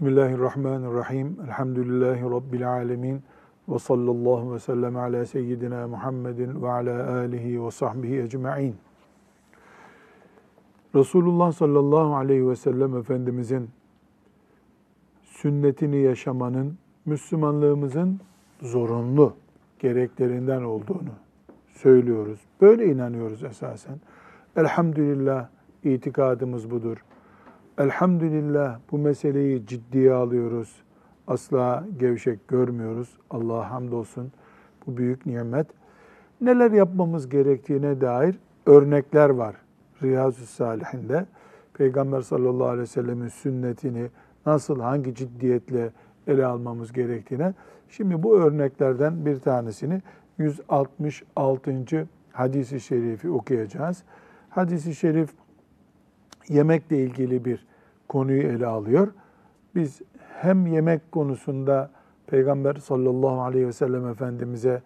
Bismillahirrahmanirrahim. Elhamdülillahi Rabbil alemin. Ve sallallahu ve sellem ala seyyidina Muhammedin ve ala alihi ve sahbihi ecma'in. Resulullah sallallahu aleyhi ve sellem Efendimizin sünnetini yaşamanın Müslümanlığımızın zorunlu gereklerinden olduğunu söylüyoruz. Böyle inanıyoruz esasen. Elhamdülillah itikadımız budur. Elhamdülillah bu meseleyi ciddiye alıyoruz. Asla gevşek görmüyoruz. Allah'a hamdolsun bu büyük nimet. Neler yapmamız gerektiğine dair örnekler var Riyazu Salihinde. Peygamber sallallahu aleyhi ve sellemin sünnetini nasıl, hangi ciddiyetle ele almamız gerektiğine. Şimdi bu örneklerden bir tanesini 166. hadisi şerifi okuyacağız. Hadisi şerif yemekle ilgili bir konuyu ele alıyor. Biz hem yemek konusunda Peygamber sallallahu aleyhi ve sellem Efendimiz'e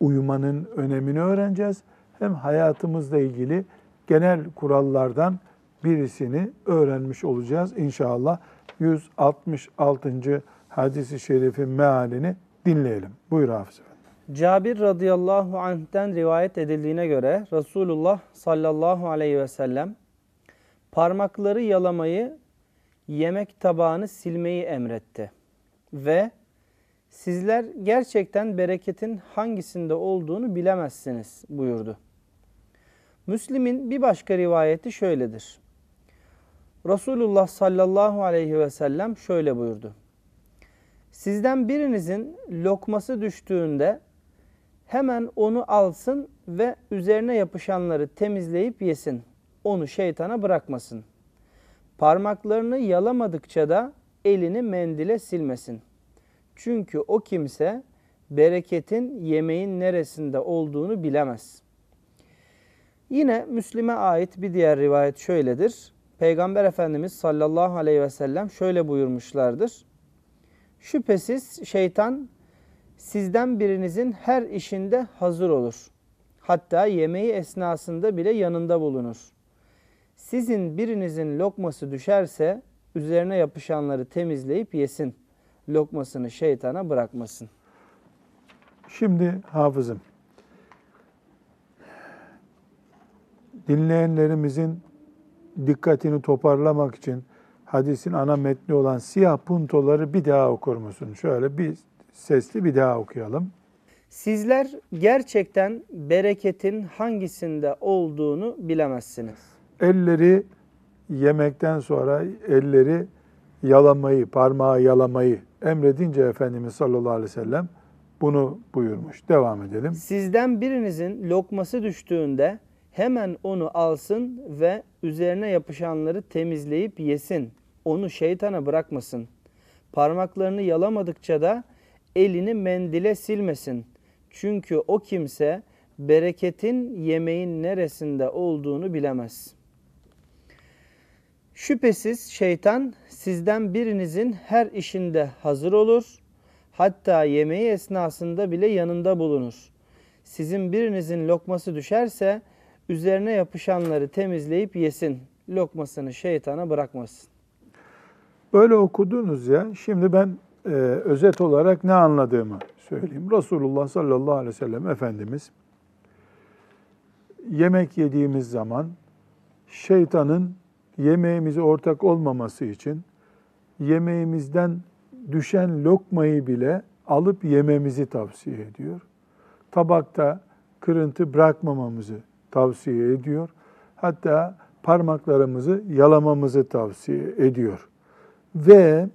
uyumanın önemini öğreneceğiz. Hem hayatımızla ilgili genel kurallardan birisini öğrenmiş olacağız. İnşallah 166. hadisi şerifin mealini dinleyelim. Buyur Hafız Efendi. Cabir radıyallahu anh'ten rivayet edildiğine göre Resulullah sallallahu aleyhi ve sellem parmakları yalamayı, yemek tabağını silmeyi emretti. Ve sizler gerçekten bereketin hangisinde olduğunu bilemezsiniz buyurdu. Müslim'in bir başka rivayeti şöyledir. Resulullah sallallahu aleyhi ve sellem şöyle buyurdu. Sizden birinizin lokması düştüğünde hemen onu alsın ve üzerine yapışanları temizleyip yesin. Onu şeytana bırakmasın. Parmaklarını yalamadıkça da elini mendile silmesin. Çünkü o kimse bereketin yemeğin neresinde olduğunu bilemez. Yine Müslim'e ait bir diğer rivayet şöyledir. Peygamber Efendimiz sallallahu aleyhi ve sellem şöyle buyurmuşlardır. Şüphesiz şeytan sizden birinizin her işinde hazır olur. Hatta yemeği esnasında bile yanında bulunur. Sizin birinizin lokması düşerse üzerine yapışanları temizleyip yesin. Lokmasını şeytana bırakmasın. Şimdi hafızım, dinleyenlerimizin dikkatini toparlamak için hadisin ana metni olan siyah puntoları bir daha okur musun? Şöyle bir sesli bir daha okuyalım. Sizler gerçekten bereketin hangisinde olduğunu bilemezsiniz. Elleri yemekten sonra elleri yalamayı, parmağı yalamayı emredince Efendimiz sallallahu aleyhi ve sellem bunu buyurmuş. Devam edelim. Sizden birinizin lokması düştüğünde hemen onu alsın ve üzerine yapışanları temizleyip yesin. Onu şeytana bırakmasın. Parmaklarını yalamadıkça da elini mendile silmesin. Çünkü o kimse bereketin yemeğin neresinde olduğunu bilemez. Şüphesiz şeytan sizden birinizin her işinde hazır olur. Hatta yemeği esnasında bile yanında bulunur. Sizin birinizin lokması düşerse üzerine yapışanları temizleyip yesin. Lokmasını şeytana bırakmasın. Böyle okudunuz ya. Şimdi ben e, özet olarak ne anladığımı söyleyeyim. Resulullah sallallahu aleyhi ve sellem Efendimiz yemek yediğimiz zaman şeytanın yemeğimize ortak olmaması için yemeğimizden düşen lokmayı bile alıp yememizi tavsiye ediyor. Tabakta kırıntı bırakmamamızı tavsiye ediyor. Hatta parmaklarımızı yalamamızı tavsiye ediyor. Ve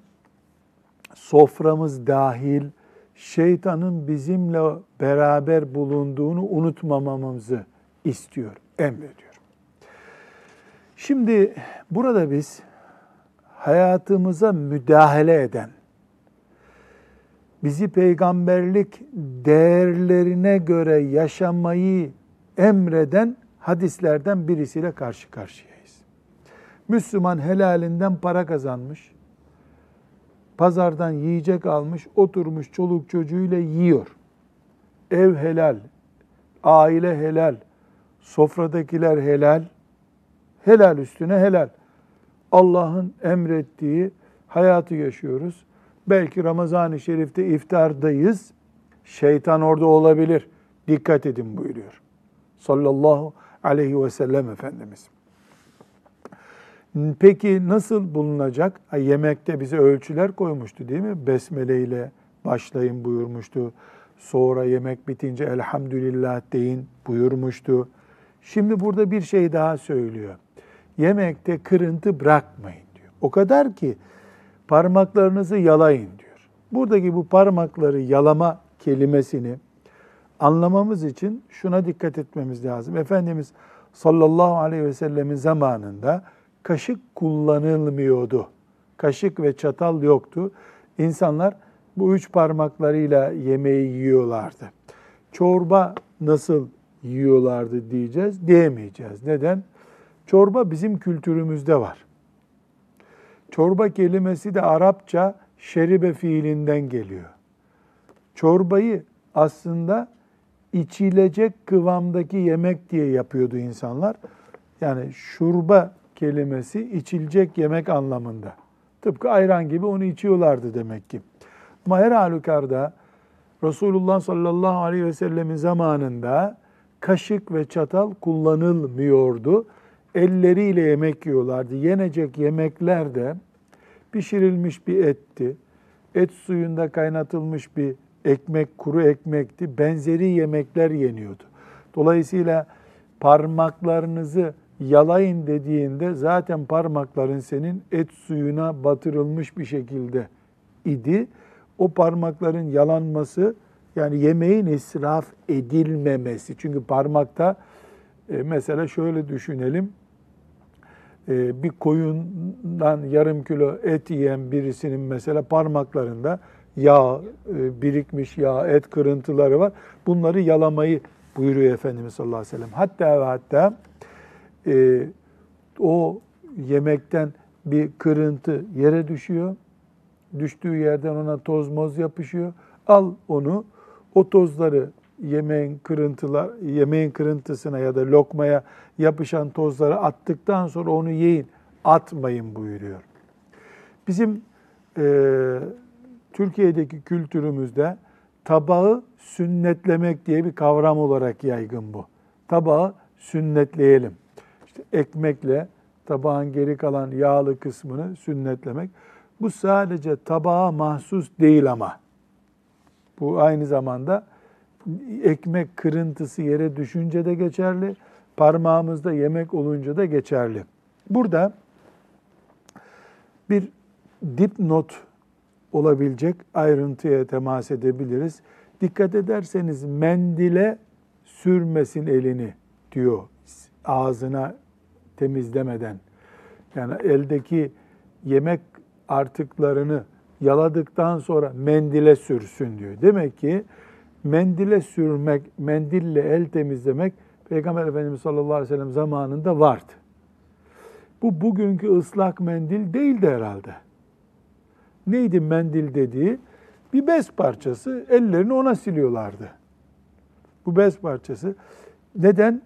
soframız dahil şeytanın bizimle beraber bulunduğunu unutmamamızı istiyor, emrediyor. Şimdi burada biz hayatımıza müdahale eden, bizi peygamberlik değerlerine göre yaşamayı emreden hadislerden birisiyle karşı karşıyayız. Müslüman helalinden para kazanmış, pazardan yiyecek almış, oturmuş çoluk çocuğuyla yiyor. Ev helal, aile helal, sofradakiler helal, helal üstüne helal. Allah'ın emrettiği hayatı yaşıyoruz. Belki Ramazan-ı Şerif'te iftardayız. Şeytan orada olabilir. Dikkat edin buyuruyor. Sallallahu aleyhi ve sellem Efendimiz. Peki nasıl bulunacak? Yemekte bize ölçüler koymuştu değil mi? Besmele ile başlayın buyurmuştu. Sonra yemek bitince elhamdülillah deyin buyurmuştu. Şimdi burada bir şey daha söylüyor. Yemekte kırıntı bırakmayın diyor. O kadar ki parmaklarınızı yalayın diyor. Buradaki bu parmakları yalama kelimesini anlamamız için şuna dikkat etmemiz lazım. Efendimiz sallallahu aleyhi ve sellemin zamanında kaşık kullanılmıyordu. Kaşık ve çatal yoktu. İnsanlar bu üç parmaklarıyla yemeği yiyorlardı. Çorba nasıl yiyorlardı diyeceğiz, diyemeyeceğiz. Neden? Çorba bizim kültürümüzde var. Çorba kelimesi de Arapça şeribe fiilinden geliyor. Çorbayı aslında içilecek kıvamdaki yemek diye yapıyordu insanlar. Yani şurba kelimesi içilecek yemek anlamında. Tıpkı ayran gibi onu içiyorlardı demek ki. Ama her halükarda Resulullah sallallahu aleyhi ve sellemin zamanında kaşık ve çatal kullanılmıyordu. Elleriyle yemek yiyorlardı. Yenecek yemekler de pişirilmiş bir etti. Et suyunda kaynatılmış bir ekmek, kuru ekmekti. Benzeri yemekler yeniyordu. Dolayısıyla parmaklarınızı yalayın dediğinde zaten parmakların senin et suyuna batırılmış bir şekilde idi. O parmakların yalanması yani yemeğin israf edilmemesi. Çünkü parmakta e, mesela şöyle düşünelim. E, bir koyundan yarım kilo et yiyen birisinin mesela parmaklarında yağ e, birikmiş yağ, et kırıntıları var. Bunları yalamayı buyuruyor Efendimiz sallallahu aleyhi ve sellem. Hatta ve hatta e, o yemekten bir kırıntı yere düşüyor. Düştüğü yerden ona toz moz yapışıyor. Al onu, o tozları yemeğin kırıntılar, yemeğin kırıntısına ya da lokmaya yapışan tozları attıktan sonra onu yiyin, atmayın buyuruyor. Bizim e, Türkiye'deki kültürümüzde tabağı sünnetlemek diye bir kavram olarak yaygın bu. Tabağı sünnetleyelim. İşte ekmekle tabağın geri kalan yağlı kısmını sünnetlemek. Bu sadece tabağa mahsus değil ama. Bu aynı zamanda ekmek kırıntısı yere düşünce de geçerli, parmağımızda yemek olunca da geçerli. Burada bir dipnot olabilecek ayrıntıya temas edebiliriz. Dikkat ederseniz mendile sürmesin elini diyor ağzına temizlemeden. Yani eldeki yemek artıklarını yaladıktan sonra mendile sürsün diyor. Demek ki mendile sürmek, mendille el temizlemek Peygamber Efendimiz sallallahu aleyhi ve sellem zamanında vardı. Bu bugünkü ıslak mendil değildi herhalde. Neydi mendil dediği? Bir bez parçası, ellerini ona siliyorlardı. Bu bez parçası. Neden?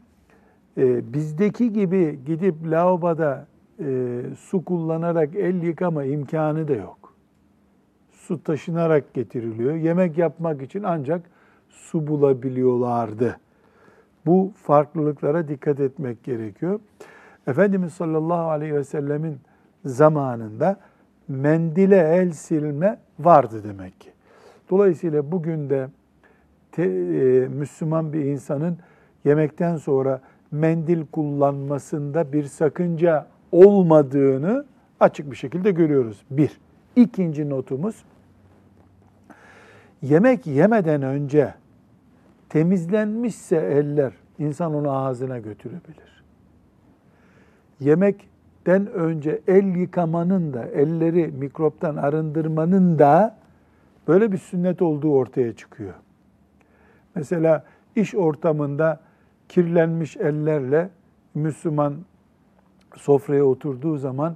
Ee, bizdeki gibi gidip lavaboda e, su kullanarak el yıkama imkanı da yok. Su taşınarak getiriliyor. Yemek yapmak için ancak su bulabiliyorlardı. Bu farklılıklara dikkat etmek gerekiyor. Efendimiz sallallahu aleyhi ve sellemin zamanında mendile el silme vardı demek ki. Dolayısıyla bugün de te, e, Müslüman bir insanın yemekten sonra mendil kullanmasında bir sakınca olmadığını açık bir şekilde görüyoruz. Bir. İkinci notumuz, yemek yemeden önce temizlenmişse eller, insan onu ağzına götürebilir. Yemekten önce el yıkamanın da, elleri mikroptan arındırmanın da böyle bir sünnet olduğu ortaya çıkıyor. Mesela iş ortamında kirlenmiş ellerle Müslüman sofraya oturduğu zaman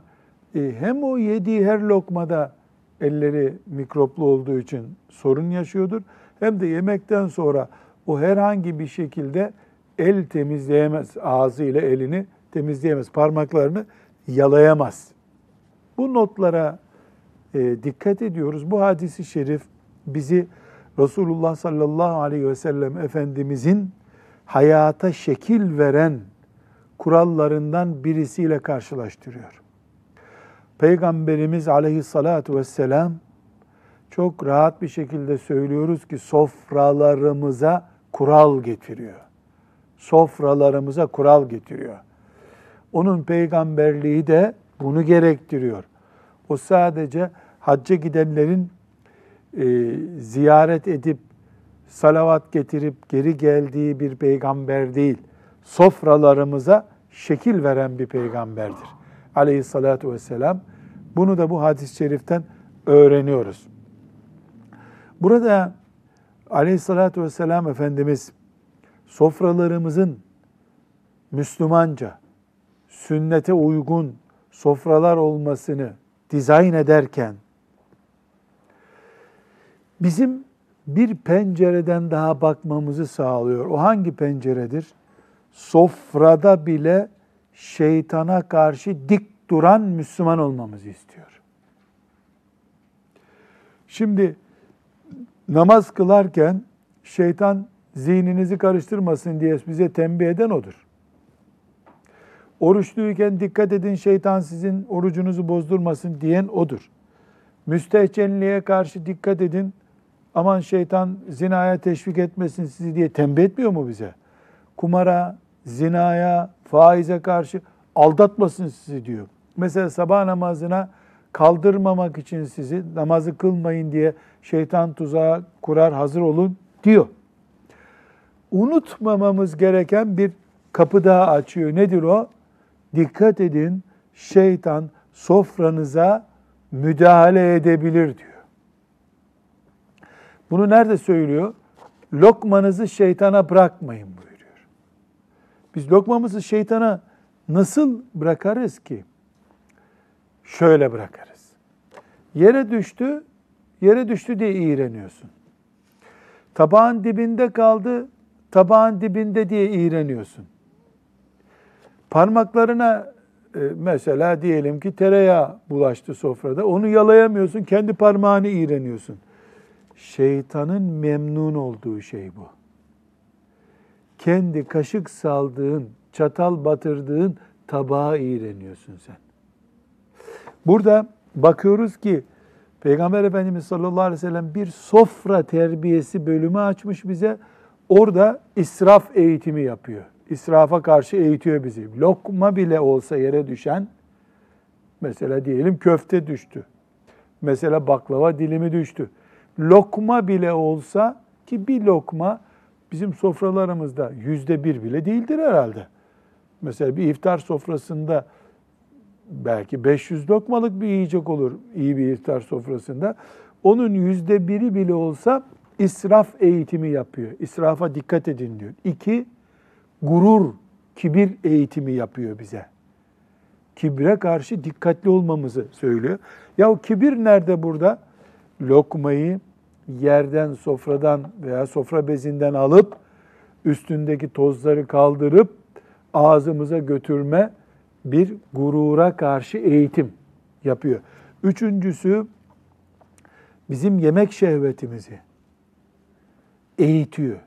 e, hem o yediği her lokmada elleri mikroplu olduğu için sorun yaşıyordur. Hem de yemekten sonra o herhangi bir şekilde el temizleyemez, ağzıyla elini temizleyemez, parmaklarını yalayamaz. Bu notlara e, dikkat ediyoruz. Bu hadisi şerif bizi Resulullah sallallahu aleyhi ve sellem Efendimizin hayata şekil veren kurallarından birisiyle karşılaştırıyor. Peygamberimiz aleyhissalatu vesselam çok rahat bir şekilde söylüyoruz ki sofralarımıza kural getiriyor. Sofralarımıza kural getiriyor. Onun peygamberliği de bunu gerektiriyor. O sadece hacca gidenlerin e, ziyaret edip salavat getirip geri geldiği bir peygamber değil. Sofralarımıza şekil veren bir peygamberdir. Aleyhissalatu vesselam. Bunu da bu hadis-i şeriften öğreniyoruz. Burada aleyhissalatu vesselam Efendimiz sofralarımızın Müslümanca, sünnete uygun sofralar olmasını dizayn ederken bizim bir pencereden daha bakmamızı sağlıyor. O hangi penceredir? Sofrada bile şeytana karşı dik duran Müslüman olmamızı istiyor. Şimdi namaz kılarken şeytan zihninizi karıştırmasın diye bize tembih eden odur. Oruçluyken dikkat edin şeytan sizin orucunuzu bozdurmasın diyen odur. Müstehcenliğe karşı dikkat edin aman şeytan zinaya teşvik etmesin sizi diye tembih etmiyor mu bize? Kumara, zinaya, faize karşı aldatmasın sizi diyor. Mesela sabah namazına kaldırmamak için sizi namazı kılmayın diye şeytan tuzağı kurar hazır olun diyor. Unutmamamız gereken bir kapı daha açıyor. Nedir o? Dikkat edin şeytan sofranıza müdahale edebilir diyor. Bunu nerede söylüyor? Lokmanızı şeytana bırakmayın buyuruyor. Biz lokmamızı şeytana nasıl bırakarız ki? Şöyle bırakarız. Yere düştü, yere düştü diye iğreniyorsun. Tabağın dibinde kaldı, tabağın dibinde diye iğreniyorsun. Parmaklarına e, mesela diyelim ki tereyağı bulaştı sofrada. Onu yalayamıyorsun, kendi parmağını iğreniyorsun. Şeytanın memnun olduğu şey bu. Kendi kaşık saldığın, çatal batırdığın tabağa iğreniyorsun sen. Burada bakıyoruz ki Peygamber Efendimiz sallallahu aleyhi ve sellem bir sofra terbiyesi bölümü açmış bize. Orada israf eğitimi yapıyor. İsrafa karşı eğitiyor bizi. Lokma bile olsa yere düşen, mesela diyelim köfte düştü. Mesela baklava dilimi düştü. Lokma bile olsa ki bir lokma bizim sofralarımızda yüzde bir bile değildir herhalde. Mesela bir iftar sofrasında belki 500 lokmalık bir yiyecek olur iyi bir iftar sofrasında. Onun yüzde biri bile olsa israf eğitimi yapıyor. İsrafa dikkat edin diyor. İki, gurur, kibir eğitimi yapıyor bize. Kibre karşı dikkatli olmamızı söylüyor. Ya kibir nerede burada? Lokmayı yerden, sofradan veya sofra bezinden alıp üstündeki tozları kaldırıp ağzımıza götürme bir gurura karşı eğitim yapıyor. Üçüncüsü bizim yemek şehvetimizi eğitiyor.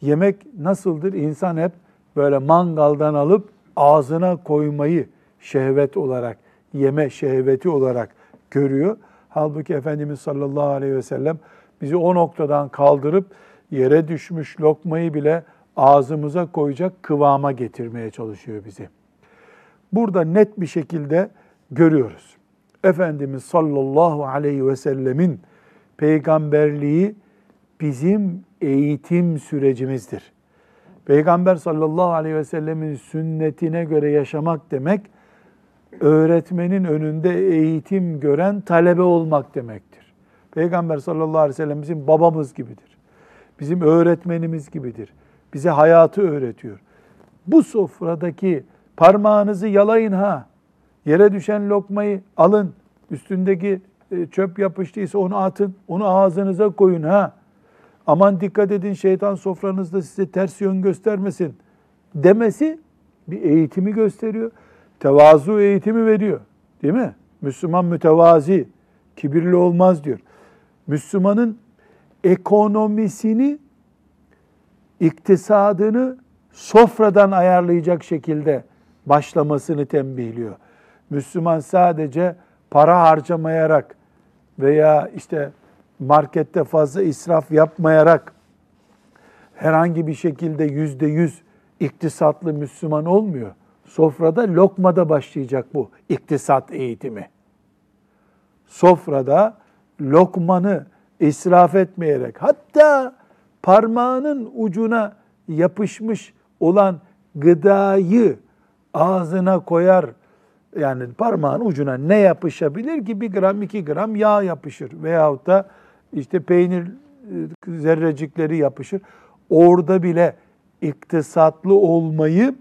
Yemek nasıldır? İnsan hep böyle mangaldan alıp ağzına koymayı şehvet olarak, yeme şehveti olarak görüyor. Halbuki Efendimiz sallallahu aleyhi ve sellem bizi o noktadan kaldırıp yere düşmüş lokmayı bile ağzımıza koyacak kıvama getirmeye çalışıyor bizi. Burada net bir şekilde görüyoruz. Efendimiz sallallahu aleyhi ve sellemin peygamberliği bizim eğitim sürecimizdir. Peygamber sallallahu aleyhi ve sellemin sünnetine göre yaşamak demek, öğretmenin önünde eğitim gören talebe olmak demektir. Peygamber sallallahu aleyhi ve sellem bizim babamız gibidir. Bizim öğretmenimiz gibidir. Bize hayatı öğretiyor. Bu sofradaki parmağınızı yalayın ha. Yere düşen lokmayı alın. Üstündeki e, çöp yapıştıysa onu atın. Onu ağzınıza koyun ha. Aman dikkat edin şeytan sofranızda size ters yön göstermesin demesi bir eğitimi gösteriyor. Tevazu eğitimi veriyor. Değil mi? Müslüman mütevazi, kibirli olmaz diyor. Müslümanın ekonomisini, iktisadını sofradan ayarlayacak şekilde başlamasını tembihliyor. Müslüman sadece para harcamayarak veya işte markette fazla israf yapmayarak herhangi bir şekilde yüzde yüz iktisatlı Müslüman olmuyor. Sofrada lokmada başlayacak bu iktisat eğitimi. Sofrada lokmanı israf etmeyerek hatta parmağının ucuna yapışmış olan gıdayı ağzına koyar yani parmağın ucuna ne yapışabilir ki? Bir gram, iki gram yağ yapışır. Veyahut da işte peynir e, zerrecikleri yapışır. Orada bile iktisatlı olmayı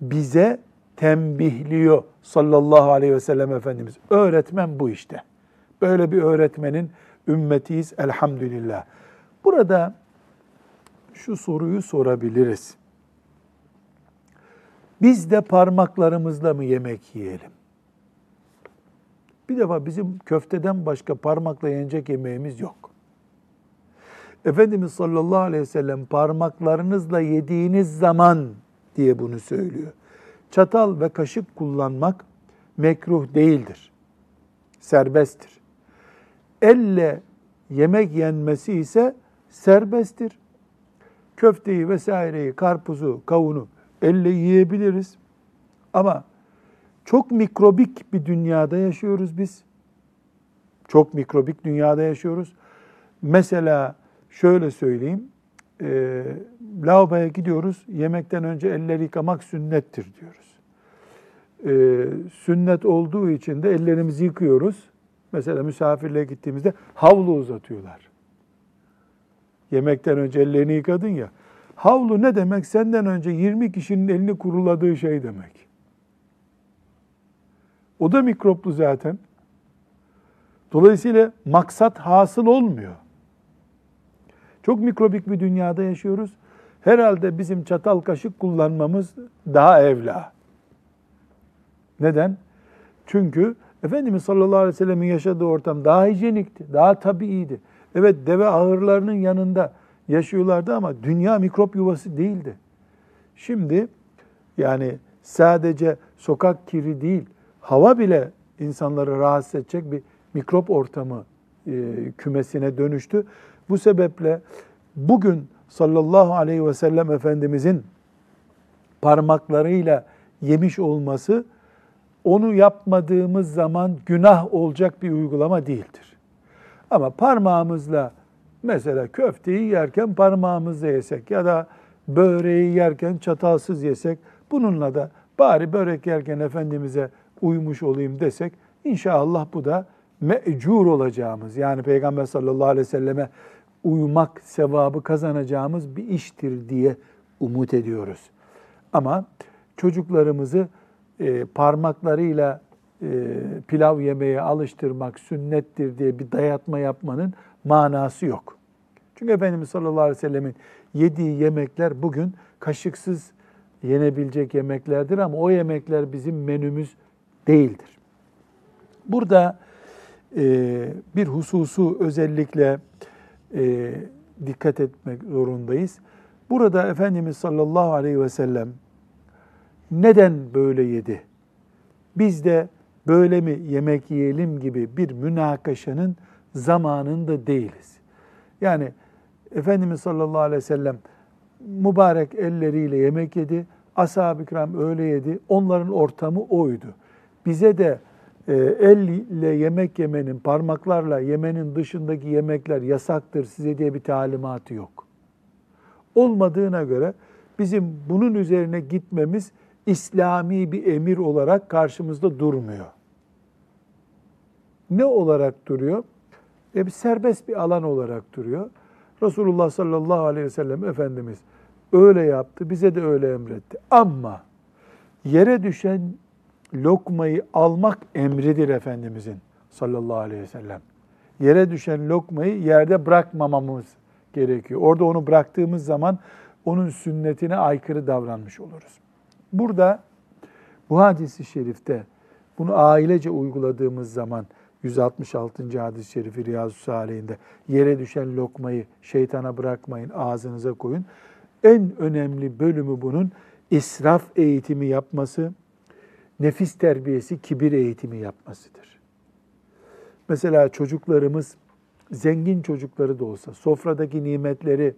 bize tembihliyor sallallahu aleyhi ve sellem Efendimiz. Öğretmen bu işte. Böyle bir öğretmenin ümmetiyiz elhamdülillah. Burada şu soruyu sorabiliriz. Biz de parmaklarımızla mı yemek yiyelim? Bir defa bizim köfteden başka parmakla yenecek yemeğimiz yok. Efendimiz sallallahu aleyhi ve sellem parmaklarınızla yediğiniz zaman diye bunu söylüyor. Çatal ve kaşık kullanmak mekruh değildir. Serbesttir. Elle yemek yenmesi ise serbesttir. Köfteyi vesaireyi, karpuzu, kavunu elle yiyebiliriz. Ama çok mikrobik bir dünyada yaşıyoruz biz. Çok mikrobik dünyada yaşıyoruz. Mesela şöyle söyleyeyim, e, lavaboya gidiyoruz, yemekten önce elleri yıkamak sünnettir diyoruz. E, sünnet olduğu için de ellerimizi yıkıyoruz. Mesela misafirliğe gittiğimizde havlu uzatıyorlar. Yemekten önce ellerini yıkadın ya. Havlu ne demek? Senden önce 20 kişinin elini kuruladığı şey demek. O da mikroplu zaten. Dolayısıyla maksat hasıl olmuyor. Çok mikrobik bir dünyada yaşıyoruz. Herhalde bizim çatal kaşık kullanmamız daha evla. Neden? Çünkü Efendimiz sallallahu aleyhi ve sellemin yaşadığı ortam daha hijyenikti, daha tabiiydi. Evet deve ahırlarının yanında yaşıyorlardı ama dünya mikrop yuvası değildi. Şimdi yani sadece sokak kiri değil, hava bile insanları rahatsız edecek bir mikrop ortamı e, kümesine dönüştü. Bu sebeple bugün sallallahu aleyhi ve sellem Efendimizin parmaklarıyla yemiş olması onu yapmadığımız zaman günah olacak bir uygulama değildir. Ama parmağımızla mesela köfteyi yerken parmağımızla yesek ya da böreği yerken çatalsız yesek bununla da bari börek yerken Efendimiz'e uymuş olayım desek inşallah bu da mecur olacağımız yani Peygamber sallallahu aleyhi ve selleme uymak sevabı kazanacağımız bir iştir diye umut ediyoruz. Ama çocuklarımızı e, parmaklarıyla e, pilav yemeye alıştırmak sünnettir diye bir dayatma yapmanın manası yok. Çünkü Efendimiz sallallahu aleyhi ve sellemin yediği yemekler bugün kaşıksız yenebilecek yemeklerdir ama o yemekler bizim menümüz değildir. Burada e, bir hususu özellikle e, dikkat etmek zorundayız. Burada Efendimiz sallallahu aleyhi ve sellem neden böyle yedi? Biz de böyle mi yemek yiyelim gibi bir münakaşanın zamanında değiliz. Yani Efendimiz sallallahu aleyhi ve sellem mübarek elleriyle yemek yedi. Ashab-ı kiram öyle yedi. Onların ortamı oydu. Bize de e, elle yemek yemenin, parmaklarla yemenin dışındaki yemekler yasaktır size diye bir talimatı yok. Olmadığına göre bizim bunun üzerine gitmemiz İslami bir emir olarak karşımızda durmuyor. Ne olarak duruyor? E bir serbest bir alan olarak duruyor. Resulullah sallallahu aleyhi ve sellem Efendimiz öyle yaptı, bize de öyle emretti. Ama yere düşen lokmayı almak emridir Efendimizin sallallahu aleyhi ve sellem. Yere düşen lokmayı yerde bırakmamamız gerekiyor. Orada onu bıraktığımız zaman onun sünnetine aykırı davranmış oluruz. Burada bu hadisi şerifte bunu ailece uyguladığımız zaman 166. hadis-i şerifi Riyazu Salih'inde yere düşen lokmayı şeytana bırakmayın, ağzınıza koyun. En önemli bölümü bunun israf eğitimi yapması, nefis terbiyesi, kibir eğitimi yapmasıdır. Mesela çocuklarımız zengin çocukları da olsa sofradaki nimetleri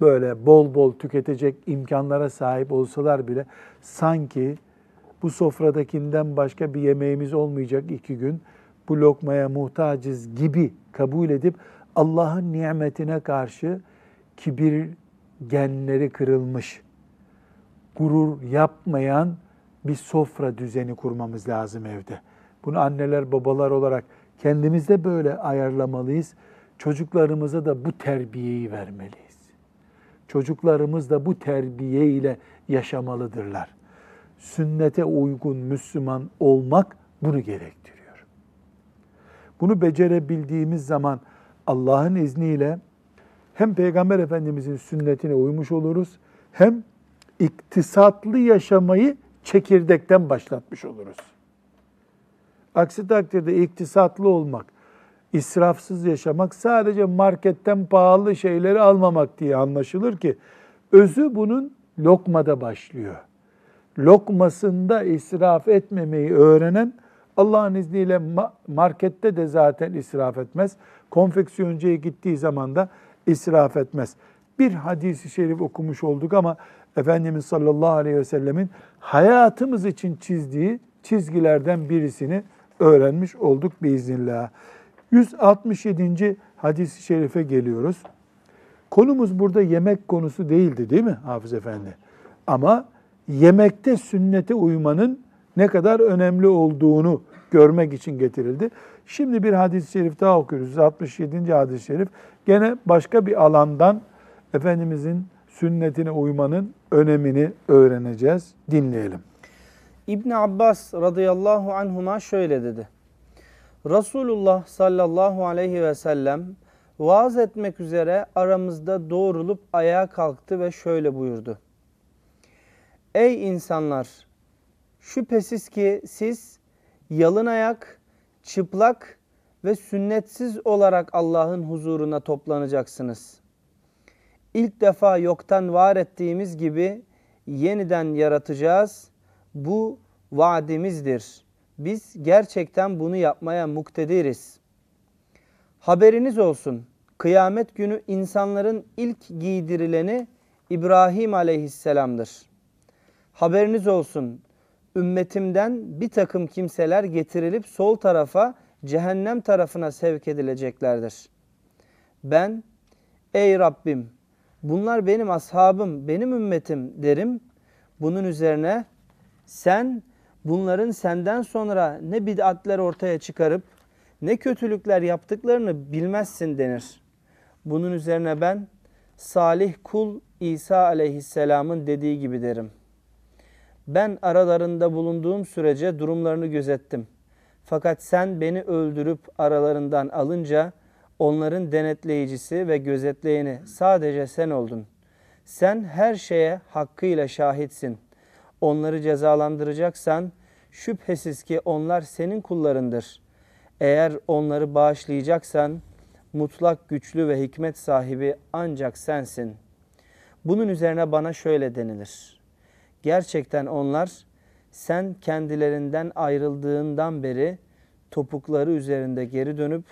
böyle bol bol tüketecek imkanlara sahip olsalar bile sanki bu sofradakinden başka bir yemeğimiz olmayacak iki gün. Bu lokmaya muhtacız gibi kabul edip Allah'ın nimetine karşı kibir genleri kırılmış, gurur yapmayan bir sofra düzeni kurmamız lazım evde. Bunu anneler babalar olarak kendimiz de böyle ayarlamalıyız. Çocuklarımıza da bu terbiyeyi vermeliyiz. Çocuklarımız da bu terbiye ile yaşamalıdırlar. Sünnete uygun Müslüman olmak bunu gerektiriyor. Bunu becerebildiğimiz zaman Allah'ın izniyle hem Peygamber Efendimizin sünnetine uymuş oluruz hem iktisatlı yaşamayı çekirdekten başlatmış oluruz. Aksi takdirde iktisatlı olmak, israfsız yaşamak sadece marketten pahalı şeyleri almamak diye anlaşılır ki özü bunun lokmada başlıyor. Lokmasında israf etmemeyi öğrenen Allah'ın izniyle markette de zaten israf etmez. Konfeksiyoncuya gittiği zaman da israf etmez. Bir hadisi şerif okumuş olduk ama Efendimiz sallallahu aleyhi ve sellemin hayatımız için çizdiği çizgilerden birisini öğrenmiş olduk biiznillah. 167. hadis-i şerife geliyoruz. Konumuz burada yemek konusu değildi değil mi Hafız Efendi? Ama yemekte sünnete uymanın ne kadar önemli olduğunu görmek için getirildi. Şimdi bir hadis-i şerif daha okuyoruz. 67. hadis-i şerif. Gene başka bir alandan Efendimizin sünnetine uymanın önemini öğreneceğiz. Dinleyelim. İbn Abbas radıyallahu anhuma şöyle dedi. Resulullah sallallahu aleyhi ve sellem vaaz etmek üzere aramızda doğrulup ayağa kalktı ve şöyle buyurdu. Ey insanlar! Şüphesiz ki siz yalın ayak, çıplak ve sünnetsiz olarak Allah'ın huzuruna toplanacaksınız. İlk defa yoktan var ettiğimiz gibi yeniden yaratacağız. Bu vaadimizdir. Biz gerçekten bunu yapmaya muktediriz. Haberiniz olsun. Kıyamet günü insanların ilk giydirileni İbrahim aleyhisselamdır. Haberiniz olsun. Ümmetimden bir takım kimseler getirilip sol tarafa cehennem tarafına sevk edileceklerdir. Ben ey Rabbim bunlar benim ashabım, benim ümmetim derim. Bunun üzerine sen bunların senden sonra ne bid'atler ortaya çıkarıp ne kötülükler yaptıklarını bilmezsin denir. Bunun üzerine ben salih kul İsa aleyhisselamın dediği gibi derim. Ben aralarında bulunduğum sürece durumlarını gözettim. Fakat sen beni öldürüp aralarından alınca onların denetleyicisi ve gözetleyeni sadece sen oldun. Sen her şeye hakkıyla şahitsin. Onları cezalandıracaksan şüphesiz ki onlar senin kullarındır. Eğer onları bağışlayacaksan mutlak güçlü ve hikmet sahibi ancak sensin. Bunun üzerine bana şöyle denilir. Gerçekten onlar sen kendilerinden ayrıldığından beri topukları üzerinde geri dönüp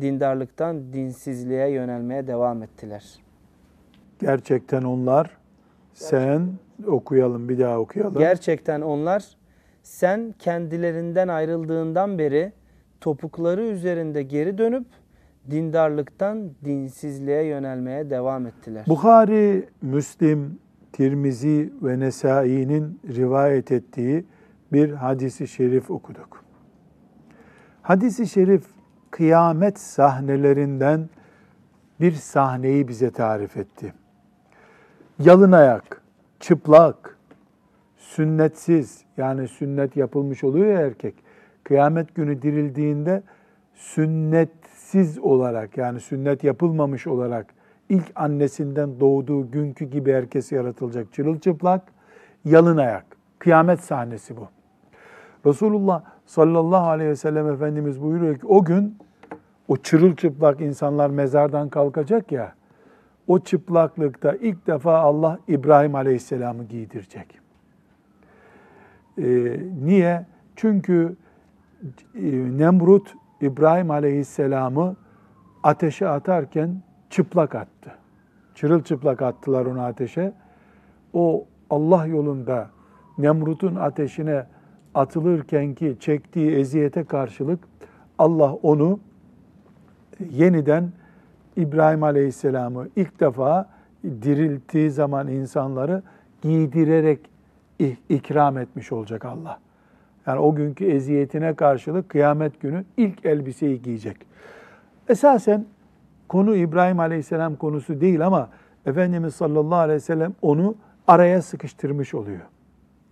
dindarlıktan dinsizliğe yönelmeye devam ettiler. Gerçekten onlar sen okuyalım bir daha okuyalım. Gerçekten onlar sen kendilerinden ayrıldığından beri topukları üzerinde geri dönüp dindarlıktan dinsizliğe yönelmeye devam ettiler. Bukhari, Müslim, Tirmizi ve Nesai'nin rivayet ettiği bir hadisi şerif okuduk. Hadisi şerif kıyamet sahnelerinden bir sahneyi bize tarif etti. Yalın ayak, çıplak, sünnetsiz yani sünnet yapılmış oluyor ya erkek. Kıyamet günü dirildiğinde sünnetsiz olarak yani sünnet yapılmamış olarak ilk annesinden doğduğu günkü gibi herkes yaratılacak. Çırılçıplak, yalın ayak. Kıyamet sahnesi bu. Resulullah sallallahu aleyhi ve sellem Efendimiz buyuruyor ki o gün o çırılçıplak insanlar mezardan kalkacak ya, o çıplaklıkta ilk defa Allah İbrahim aleyhisselamı giydirecek. Ee, niye? Çünkü e, Nemrut İbrahim aleyhisselamı ateşe atarken çıplak attı. Çırılçıplak attılar onu ateşe. O Allah yolunda Nemrut'un ateşine atılırken ki çektiği eziyete karşılık Allah onu yeniden İbrahim Aleyhisselam'ı ilk defa dirilttiği zaman insanları giydirerek ikram etmiş olacak Allah. Yani o günkü eziyetine karşılık kıyamet günü ilk elbiseyi giyecek. Esasen konu İbrahim Aleyhisselam konusu değil ama Efendimiz sallallahu aleyhi ve sellem onu araya sıkıştırmış oluyor.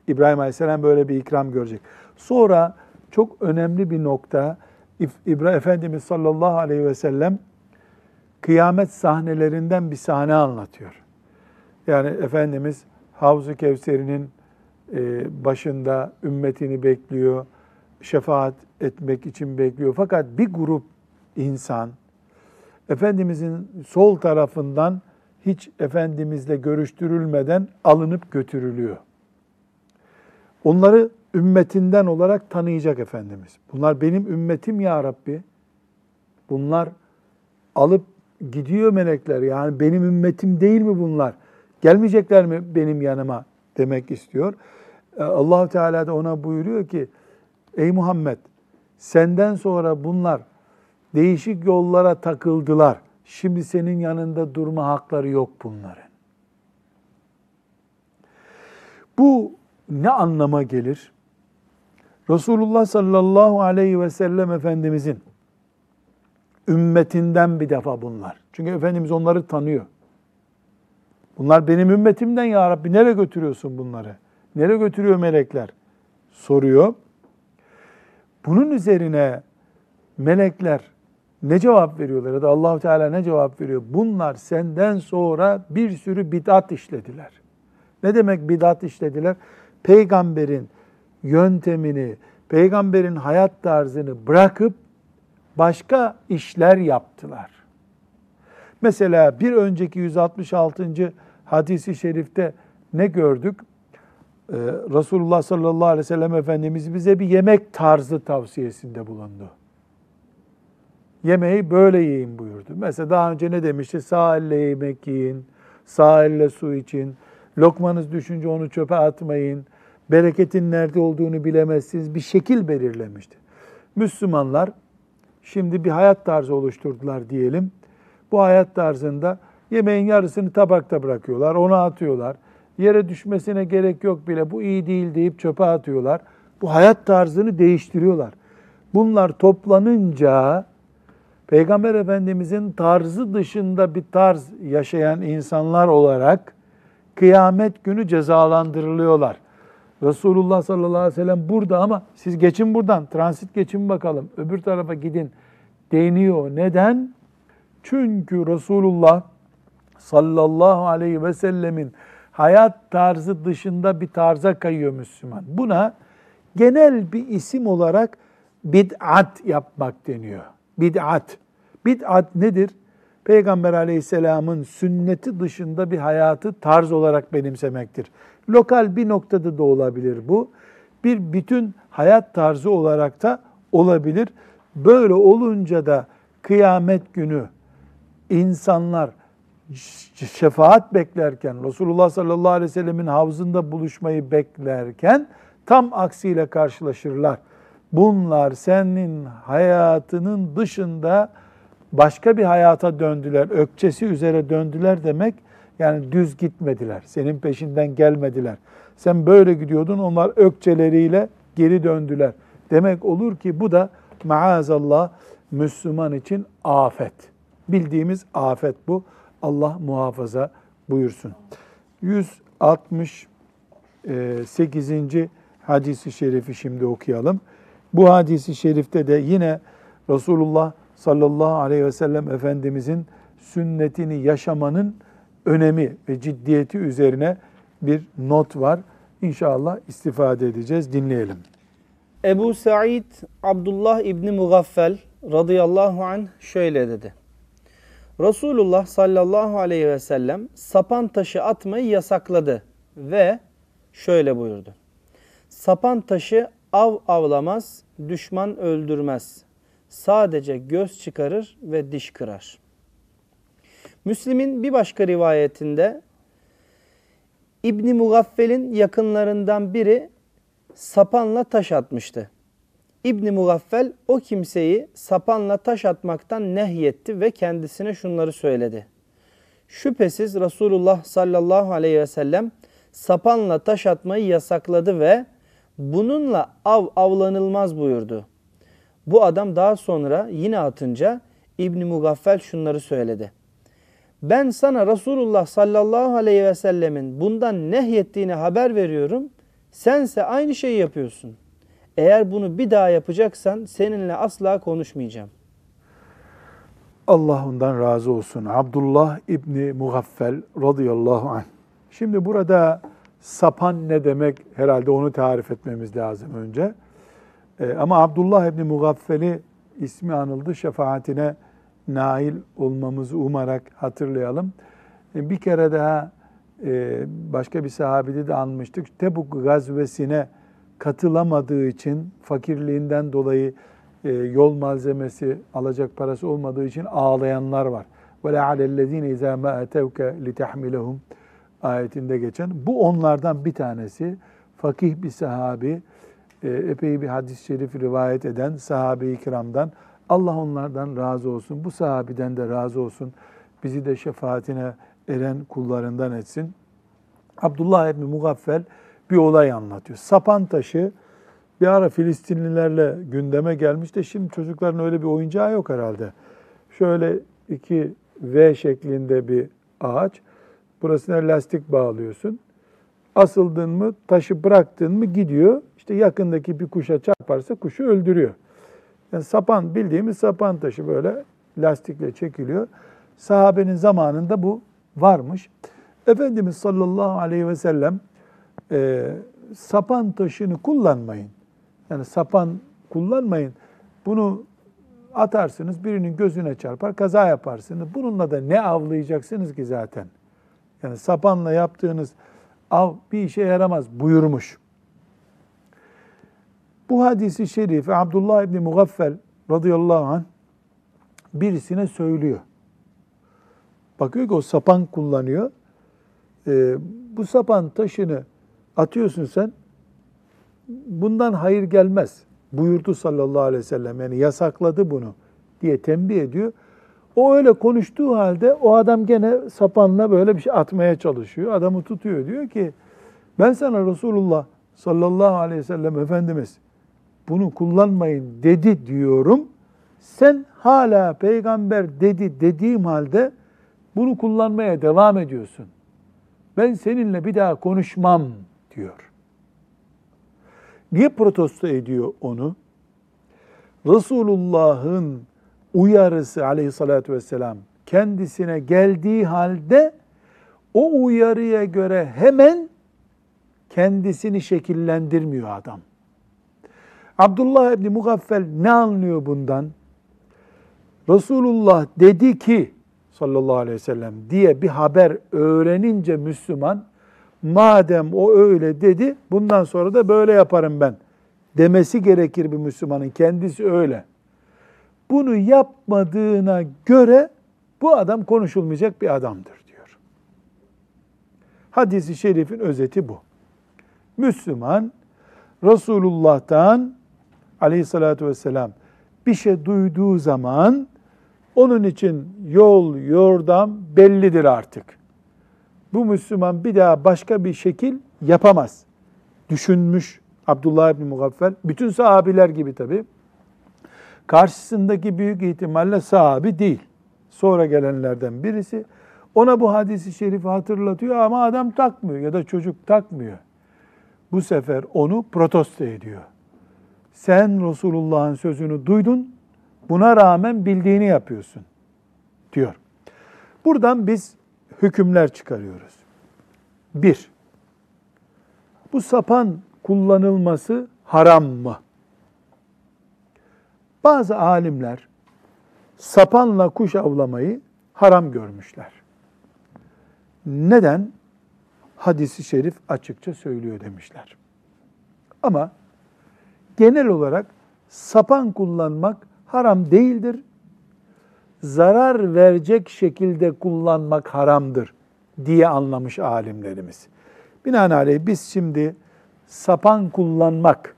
İbrahim Aleyhisselam böyle bir ikram görecek. Sonra çok önemli bir nokta İbrahim Efendimiz sallallahu aleyhi ve sellem kıyamet sahnelerinden bir sahne anlatıyor. Yani Efendimiz Havzu Kevser'inin e, başında ümmetini bekliyor, şefaat etmek için bekliyor. Fakat bir grup insan Efendimizin sol tarafından hiç Efendimizle görüştürülmeden alınıp götürülüyor. Onları ümmetinden olarak tanıyacak Efendimiz. Bunlar benim ümmetim ya Rabbi. Bunlar alıp gidiyor melekler. Yani benim ümmetim değil mi bunlar? Gelmeyecekler mi benim yanıma demek istiyor. Ee, allah Teala da ona buyuruyor ki ey Muhammed senden sonra bunlar değişik yollara takıldılar. Şimdi senin yanında durma hakları yok bunların. Bu ne anlama gelir? Resulullah sallallahu aleyhi ve sellem Efendimizin ümmetinden bir defa bunlar. Çünkü Efendimiz onları tanıyor. Bunlar benim ümmetimden ya Rabbi nereye götürüyorsun bunları? Nereye götürüyor melekler? Soruyor. Bunun üzerine melekler ne cevap veriyorlar ya da Allahu Teala ne cevap veriyor? Bunlar senden sonra bir sürü bid'at işlediler. Ne demek bid'at işlediler? Peygamberin yöntemini, peygamberin hayat tarzını bırakıp başka işler yaptılar. Mesela bir önceki 166. hadisi şerifte ne gördük? Ee, Resulullah sallallahu aleyhi ve sellem Efendimiz bize bir yemek tarzı tavsiyesinde bulundu. Yemeği böyle yiyin buyurdu. Mesela daha önce ne demişti? Sağ elle yemek yiyin, sağ elle su için, lokmanız düşünce onu çöpe atmayın, bereketin nerede olduğunu bilemezsiniz. Bir şekil belirlemişti. Müslümanlar şimdi bir hayat tarzı oluşturdular diyelim. Bu hayat tarzında yemeğin yarısını tabakta bırakıyorlar, onu atıyorlar. Yere düşmesine gerek yok bile bu iyi değil deyip çöpe atıyorlar. Bu hayat tarzını değiştiriyorlar. Bunlar toplanınca Peygamber Efendimizin tarzı dışında bir tarz yaşayan insanlar olarak kıyamet günü cezalandırılıyorlar. Resulullah sallallahu aleyhi ve sellem burada ama siz geçin buradan, transit geçin bakalım, öbür tarafa gidin deniyor. Neden? Çünkü Resulullah sallallahu aleyhi ve sellemin hayat tarzı dışında bir tarza kayıyor Müslüman. Buna genel bir isim olarak bid'at yapmak deniyor. Bid'at. Bid'at nedir? Peygamber aleyhisselamın sünneti dışında bir hayatı tarz olarak benimsemektir. Lokal bir noktada da olabilir bu. Bir bütün hayat tarzı olarak da olabilir. Böyle olunca da kıyamet günü insanlar şefaat beklerken, Resulullah sallallahu aleyhi ve sellemin havzında buluşmayı beklerken tam aksiyle karşılaşırlar. Bunlar senin hayatının dışında başka bir hayata döndüler, ökçesi üzere döndüler demek yani düz gitmediler, senin peşinden gelmediler. Sen böyle gidiyordun, onlar ökçeleriyle geri döndüler. Demek olur ki bu da maazallah Müslüman için afet. Bildiğimiz afet bu. Allah muhafaza buyursun. 168. hadisi şerifi şimdi okuyalım. Bu hadisi şerifte de yine Resulullah sallallahu aleyhi ve sellem Efendimizin sünnetini yaşamanın önemi ve ciddiyeti üzerine bir not var. İnşallah istifade edeceğiz. Dinleyelim. Ebu Said Abdullah İbni Mugaffel radıyallahu anh şöyle dedi. Resulullah sallallahu aleyhi ve sellem sapan taşı atmayı yasakladı ve şöyle buyurdu. Sapan taşı av avlamaz, düşman öldürmez. Sadece göz çıkarır ve diş kırar. Müslim'in bir başka rivayetinde İbni Mugaffel'in yakınlarından biri sapanla taş atmıştı. İbni Mugaffel o kimseyi sapanla taş atmaktan nehyetti ve kendisine şunları söyledi. Şüphesiz Resulullah sallallahu aleyhi ve sellem sapanla taş atmayı yasakladı ve bununla av avlanılmaz buyurdu. Bu adam daha sonra yine atınca İbni Mugaffel şunları söyledi. Ben sana Resulullah sallallahu aleyhi ve sellemin bundan nehyettiğini haber veriyorum. Sense aynı şeyi yapıyorsun. Eğer bunu bir daha yapacaksan seninle asla konuşmayacağım. Allah ondan razı olsun. Abdullah İbni Mugaffel radıyallahu anh. Şimdi burada sapan ne demek herhalde onu tarif etmemiz lazım önce. Ee, ama Abdullah İbni Mugaffel'i ismi anıldı. Şefaatine nail olmamızı umarak hatırlayalım. Ee, bir kere daha e, başka bir sahabede de anmıştık. Tebuk gazvesine katılamadığı için fakirliğinden dolayı e, yol malzemesi alacak parası olmadığı için ağlayanlar var. Ve la alellezine izâ mâ etevke litahmilehum ayetinde geçen. Bu onlardan bir tanesi. Fakih bir sahabi, e, epey bir hadis-i şerif rivayet eden sahabe-i kiramdan. Allah onlardan razı olsun. Bu sahabiden de razı olsun. Bizi de şefaatine eren kullarından etsin. Abdullah İbni Mugaffel bir olay anlatıyor. Sapan taşı bir ara Filistinlilerle gündeme gelmiş de şimdi çocukların öyle bir oyuncağı yok herhalde. Şöyle iki V şeklinde bir ağaç. Burasına lastik bağlıyorsun. Asıldın mı, taşı bıraktın mı gidiyor. İşte yakındaki bir kuşa çarparsa kuşu öldürüyor. Yani sapan bildiğimiz sapan taşı böyle lastikle çekiliyor. Sahabenin zamanında bu varmış. Efendimiz sallallahu aleyhi ve sellem e, sapan taşını kullanmayın. Yani sapan kullanmayın. Bunu atarsınız birinin gözüne çarpar kaza yaparsınız. Bununla da ne avlayacaksınız ki zaten? Yani sapanla yaptığınız av bir işe yaramaz buyurmuş. Bu hadisi şerifi Abdullah İbni Mugaffel radıyallahu anh birisine söylüyor. Bakıyor ki o sapan kullanıyor. Ee, bu sapan taşını atıyorsun sen. Bundan hayır gelmez. Buyurdu sallallahu aleyhi ve sellem. Yani yasakladı bunu diye tembih ediyor. O öyle konuştuğu halde o adam gene sapanla böyle bir şey atmaya çalışıyor. Adamı tutuyor. Diyor ki ben sana Resulullah sallallahu aleyhi ve sellem Efendimiz bunu kullanmayın dedi diyorum. Sen hala peygamber dedi dediğim halde bunu kullanmaya devam ediyorsun. Ben seninle bir daha konuşmam diyor. Niye protesto ediyor onu? Resulullah'ın uyarısı aleyhissalatü vesselam kendisine geldiği halde o uyarıya göre hemen kendisini şekillendirmiyor adam. Abdullah İbni Mugaffel ne anlıyor bundan? Resulullah dedi ki sallallahu aleyhi ve sellem diye bir haber öğrenince Müslüman madem o öyle dedi bundan sonra da böyle yaparım ben demesi gerekir bir Müslümanın kendisi öyle. Bunu yapmadığına göre bu adam konuşulmayacak bir adamdır diyor. Hadis-i şerifin özeti bu. Müslüman Resulullah'tan aleyhissalatü vesselam bir şey duyduğu zaman onun için yol, yordam bellidir artık. Bu Müslüman bir daha başka bir şekil yapamaz. Düşünmüş Abdullah İbni Mugaffel, bütün sahabiler gibi tabi. Karşısındaki büyük ihtimalle sahabi değil. Sonra gelenlerden birisi. Ona bu hadisi şerifi hatırlatıyor ama adam takmıyor ya da çocuk takmıyor. Bu sefer onu protesto ediyor. Sen Resulullah'ın sözünü duydun, buna rağmen bildiğini yapıyorsun diyor. Buradan biz hükümler çıkarıyoruz. Bir, bu sapan kullanılması haram mı? Bazı alimler sapanla kuş avlamayı haram görmüşler. Neden? Hadisi şerif açıkça söylüyor demişler. Ama genel olarak sapan kullanmak haram değildir. Zarar verecek şekilde kullanmak haramdır diye anlamış alimlerimiz. Binaenaleyh biz şimdi sapan kullanmak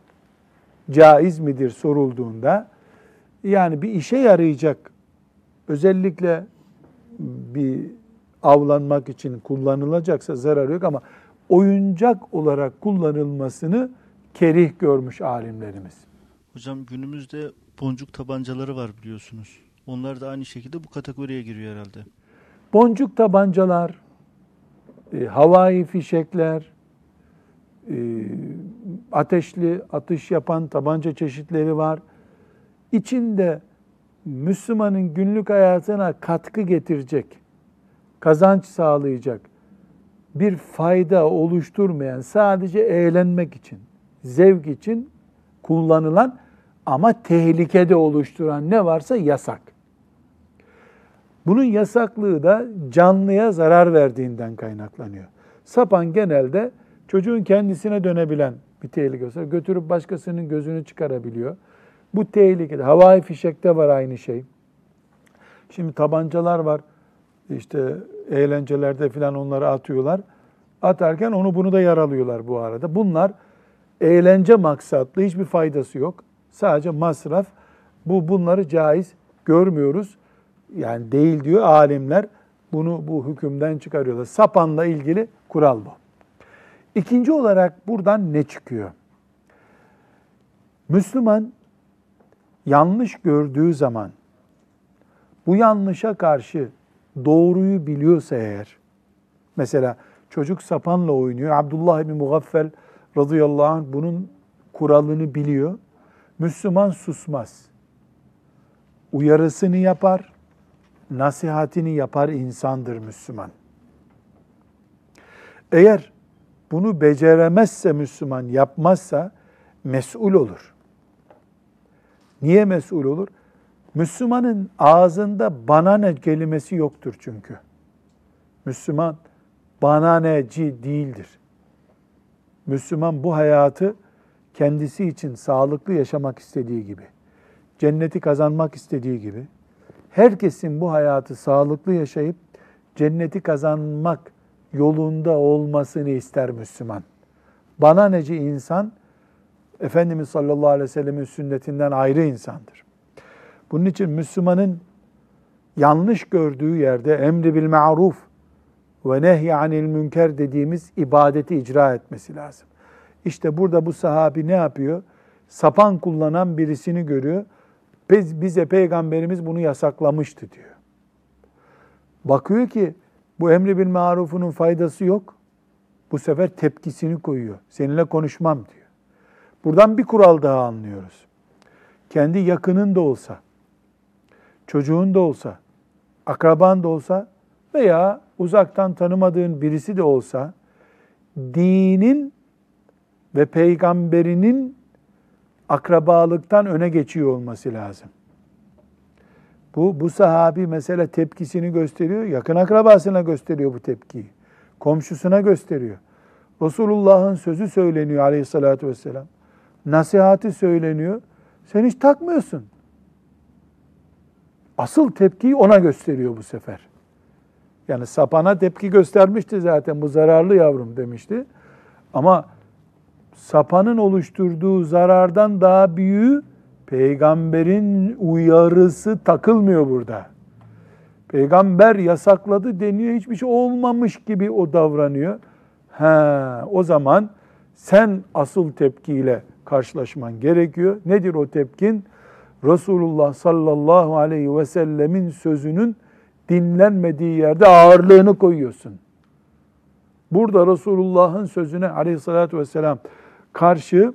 caiz midir sorulduğunda yani bir işe yarayacak özellikle bir avlanmak için kullanılacaksa zarar yok ama oyuncak olarak kullanılmasını kerih görmüş alimlerimiz. Hocam günümüzde boncuk tabancaları var biliyorsunuz. Onlar da aynı şekilde bu kategoriye giriyor herhalde. Boncuk tabancalar, e, havai fişekler, e, ateşli atış yapan tabanca çeşitleri var. İçinde Müslümanın günlük hayatına katkı getirecek, kazanç sağlayacak bir fayda oluşturmayan, sadece eğlenmek için, zevk için kullanılan ama tehlikede oluşturan ne varsa yasak. Bunun yasaklığı da canlıya zarar verdiğinden kaynaklanıyor. Sapan genelde çocuğun kendisine dönebilen bir tehlike götürüp başkasının gözünü çıkarabiliyor. Bu tehlikede. Havai fişekte var aynı şey. Şimdi tabancalar var. İşte eğlencelerde falan onları atıyorlar. Atarken onu bunu da yaralıyorlar bu arada. Bunlar eğlence maksatlı hiçbir faydası yok. Sadece masraf. Bu bunları caiz görmüyoruz. Yani değil diyor alimler. Bunu bu hükümden çıkarıyorlar. Sapanla ilgili kural bu. İkinci olarak buradan ne çıkıyor? Müslüman yanlış gördüğü zaman bu yanlışa karşı doğruyu biliyorsa eğer, mesela çocuk sapanla oynuyor, Abdullah bin Mugaffel radıyallahu anh bunun kuralını biliyor. Müslüman susmaz. Uyarısını yapar, nasihatini yapar insandır Müslüman. Eğer bunu beceremezse Müslüman, yapmazsa mesul olur. Niye mesul olur? Müslümanın ağzında bana ne kelimesi yoktur çünkü. Müslüman bana neci değildir. Müslüman bu hayatı kendisi için sağlıklı yaşamak istediği gibi, cenneti kazanmak istediği gibi, herkesin bu hayatı sağlıklı yaşayıp cenneti kazanmak yolunda olmasını ister Müslüman. Bana neci insan, Efendimiz sallallahu aleyhi ve sellemin sünnetinden ayrı insandır. Bunun için Müslümanın yanlış gördüğü yerde emri bil ma'ruf ve nehy anil münker dediğimiz ibadeti icra etmesi lazım. İşte burada bu sahabi ne yapıyor? Sapan kullanan birisini görüyor. Biz, bize peygamberimiz bunu yasaklamıştı diyor. Bakıyor ki bu emri bil marufunun faydası yok. Bu sefer tepkisini koyuyor. Seninle konuşmam diyor. Buradan bir kural daha anlıyoruz. Kendi yakının da olsa, çocuğun da olsa, akraban da olsa veya uzaktan tanımadığın birisi de olsa dinin ve peygamberinin akrabalıktan öne geçiyor olması lazım. Bu, bu sahabi mesela tepkisini gösteriyor, yakın akrabasına gösteriyor bu tepkiyi. Komşusuna gösteriyor. Resulullah'ın sözü söyleniyor aleyhissalatü vesselam. Nasihati söyleniyor. Sen hiç takmıyorsun. Asıl tepkiyi ona gösteriyor bu sefer. Yani sapana tepki göstermişti zaten bu zararlı yavrum demişti. Ama sapanın oluşturduğu zarardan daha büyüğü peygamberin uyarısı takılmıyor burada. Peygamber yasakladı deniyor hiçbir şey olmamış gibi o davranıyor. Ha, o zaman sen asıl tepkiyle karşılaşman gerekiyor. Nedir o tepkin? Resulullah sallallahu aleyhi ve sellemin sözünün dinlenmediği yerde ağırlığını koyuyorsun. Burada Resulullah'ın sözüne aleyhissalatü vesselam karşı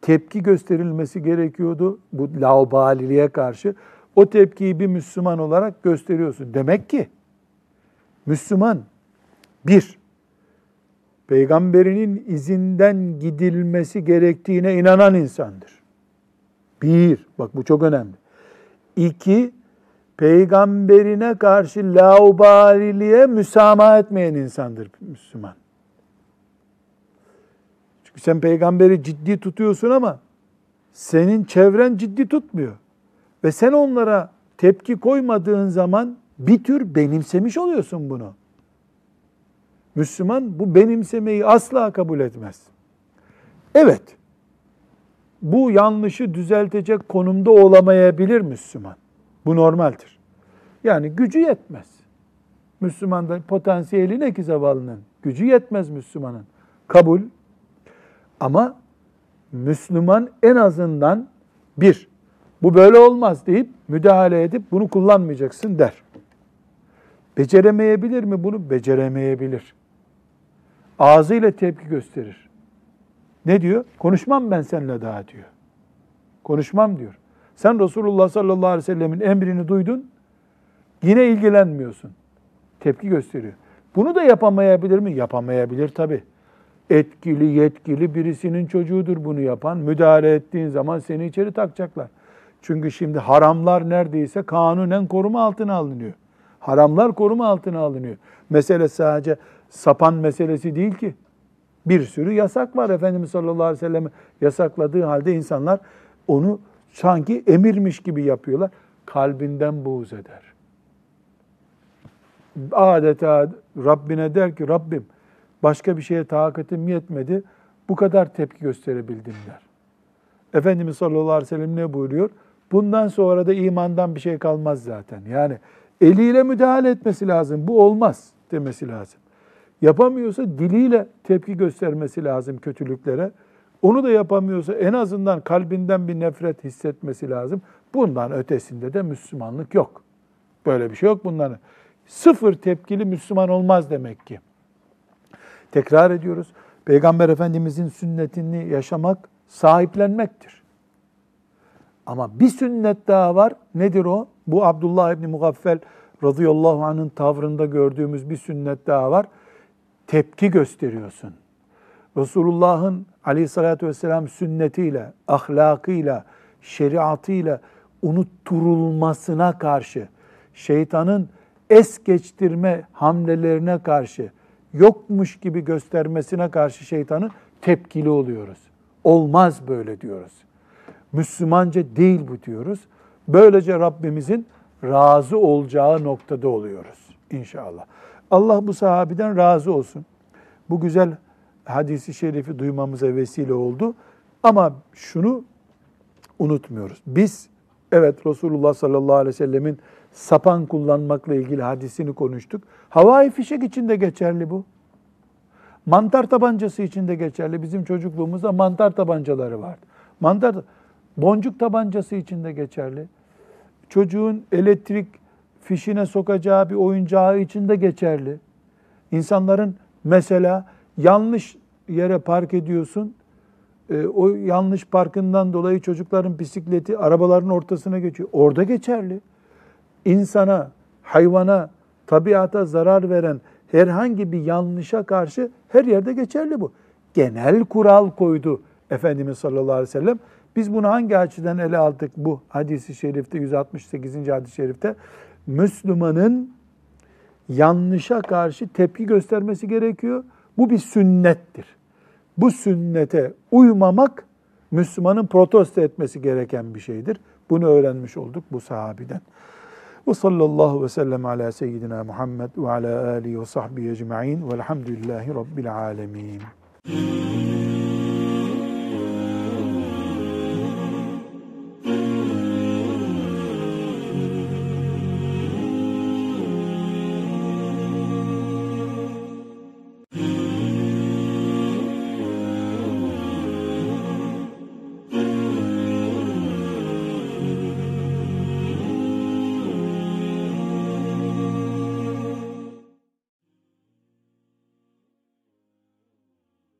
tepki gösterilmesi gerekiyordu. Bu laubaliliğe karşı. O tepkiyi bir Müslüman olarak gösteriyorsun. Demek ki Müslüman bir, peygamberinin izinden gidilmesi gerektiğine inanan insandır. Bir, bak bu çok önemli. İki, peygamberine karşı laubaliliğe müsamaha etmeyen insandır Müslüman. Çünkü sen peygamberi ciddi tutuyorsun ama senin çevren ciddi tutmuyor. Ve sen onlara tepki koymadığın zaman bir tür benimsemiş oluyorsun bunu. Müslüman bu benimsemeyi asla kabul etmez. Evet, bu yanlışı düzeltecek konumda olamayabilir Müslüman. Bu normaldir. Yani gücü yetmez. Müslümanın potansiyeli ne ki zavallının? Gücü yetmez Müslümanın. Kabul. Ama Müslüman en azından bir, bu böyle olmaz deyip müdahale edip bunu kullanmayacaksın der. Beceremeyebilir mi bunu? Beceremeyebilir. Ağzıyla tepki gösterir. Ne diyor? Konuşmam ben seninle daha diyor. Konuşmam diyor. Sen Resulullah sallallahu aleyhi ve sellemin emrini duydun, yine ilgilenmiyorsun. Tepki gösteriyor. Bunu da yapamayabilir mi? Yapamayabilir tabii. Etkili, yetkili birisinin çocuğudur bunu yapan. Müdahale ettiğin zaman seni içeri takacaklar. Çünkü şimdi haramlar neredeyse kanunen koruma altına alınıyor. Haramlar koruma altına alınıyor. Mesele sadece sapan meselesi değil ki. Bir sürü yasak var Efendimiz sallallahu aleyhi ve sellem yasakladığı halde insanlar onu sanki emirmiş gibi yapıyorlar. Kalbinden buğz eder. Adeta Rabbine der ki Rabbim başka bir şeye takatim yetmedi. Bu kadar tepki gösterebildim der. Efendimiz sallallahu aleyhi ve sellem ne buyuruyor? Bundan sonra da imandan bir şey kalmaz zaten. Yani eliyle müdahale etmesi lazım. Bu olmaz demesi lazım. Yapamıyorsa diliyle tepki göstermesi lazım kötülüklere. Onu da yapamıyorsa en azından kalbinden bir nefret hissetmesi lazım. Bundan ötesinde de Müslümanlık yok. Böyle bir şey yok bunların. Sıfır tepkili Müslüman olmaz demek ki. Tekrar ediyoruz. Peygamber Efendimizin sünnetini yaşamak sahiplenmektir. Ama bir sünnet daha var. Nedir o? Bu Abdullah İbni Mugaffel radıyallahu anh'ın tavrında gördüğümüz bir sünnet daha var. Tepki gösteriyorsun. Resulullah'ın aleyhissalatü vesselam sünnetiyle, ahlakıyla, şeriatıyla unutturulmasına karşı, şeytanın es geçtirme hamlelerine karşı, yokmuş gibi göstermesine karşı şeytanın tepkili oluyoruz. Olmaz böyle diyoruz. Müslümanca değil bu diyoruz. Böylece Rabbimizin razı olacağı noktada oluyoruz inşallah. Allah bu sahabiden razı olsun. Bu güzel hadisi şerifi duymamıza vesile oldu. Ama şunu unutmuyoruz. Biz evet Resulullah sallallahu aleyhi ve sellemin sapan kullanmakla ilgili hadisini konuştuk. Havai fişek için de geçerli bu. Mantar tabancası için de geçerli. Bizim çocukluğumuzda mantar tabancaları vardı. Mantar boncuk tabancası için de geçerli. Çocuğun elektrik fişine sokacağı bir oyuncağı için de geçerli. İnsanların mesela yanlış yere park ediyorsun. E, o yanlış parkından dolayı çocukların bisikleti arabaların ortasına geçiyor. Orada geçerli. İnsana, hayvana, tabiata zarar veren herhangi bir yanlışa karşı her yerde geçerli bu. Genel kural koydu Efendimiz sallallahu aleyhi ve sellem. Biz bunu hangi açıdan ele aldık bu hadisi şerifte 168. hadis-i şerifte? Müslümanın yanlışa karşı tepki göstermesi gerekiyor. Bu bir sünnettir. Bu sünnete uymamak Müslümanın protesto etmesi gereken bir şeydir. Bunu öğrenmiş olduk bu sahabiden. Ve sallallahu ve sellem ala seyyidina Muhammed ve ala alihi ve sahbihi ecma'in velhamdülillahi rabbil alemin.